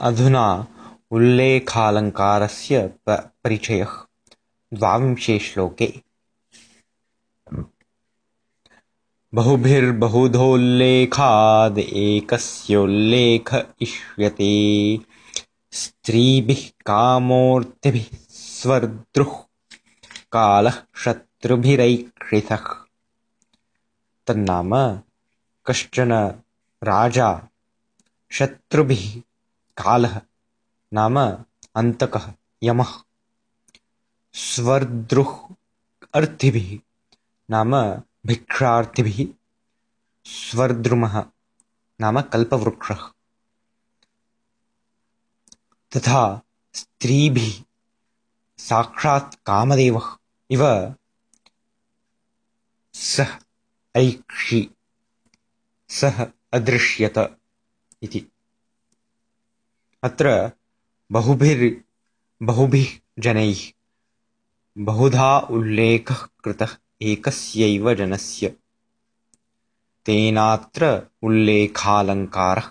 अधुना उल्लेखालङ्कारस्य परिचयः। द्वाविंशे श्लोके। बहुभिर्बहुधोल्लेखाद् एकस्योल्लेख इष्यते। स्त्रीभिः कामोऽर्थिभिः स्वर्द्रुः कालः शत्रुभिरैक्षितः तन्नाम कश्चन राजा शत्रुभिः कालः नाम अन्तकः, यमः। स्वर्द्रुः अर्थिभिः, नाम भिक्षार्थिभिः स्वर्द्रुमः, नाम कल्पवृक्षः। तथा स्त्रीभिः, साक्षात् कामदेवः। इव सः ऐक्षि, सः अदृश्यत इति। अत्र बहुभिर् बहुभिः जनैः बहुधा उल्लेखः कृतः एकस्यैव जनस्य। तेनात्र उल्लेखालङ्कारः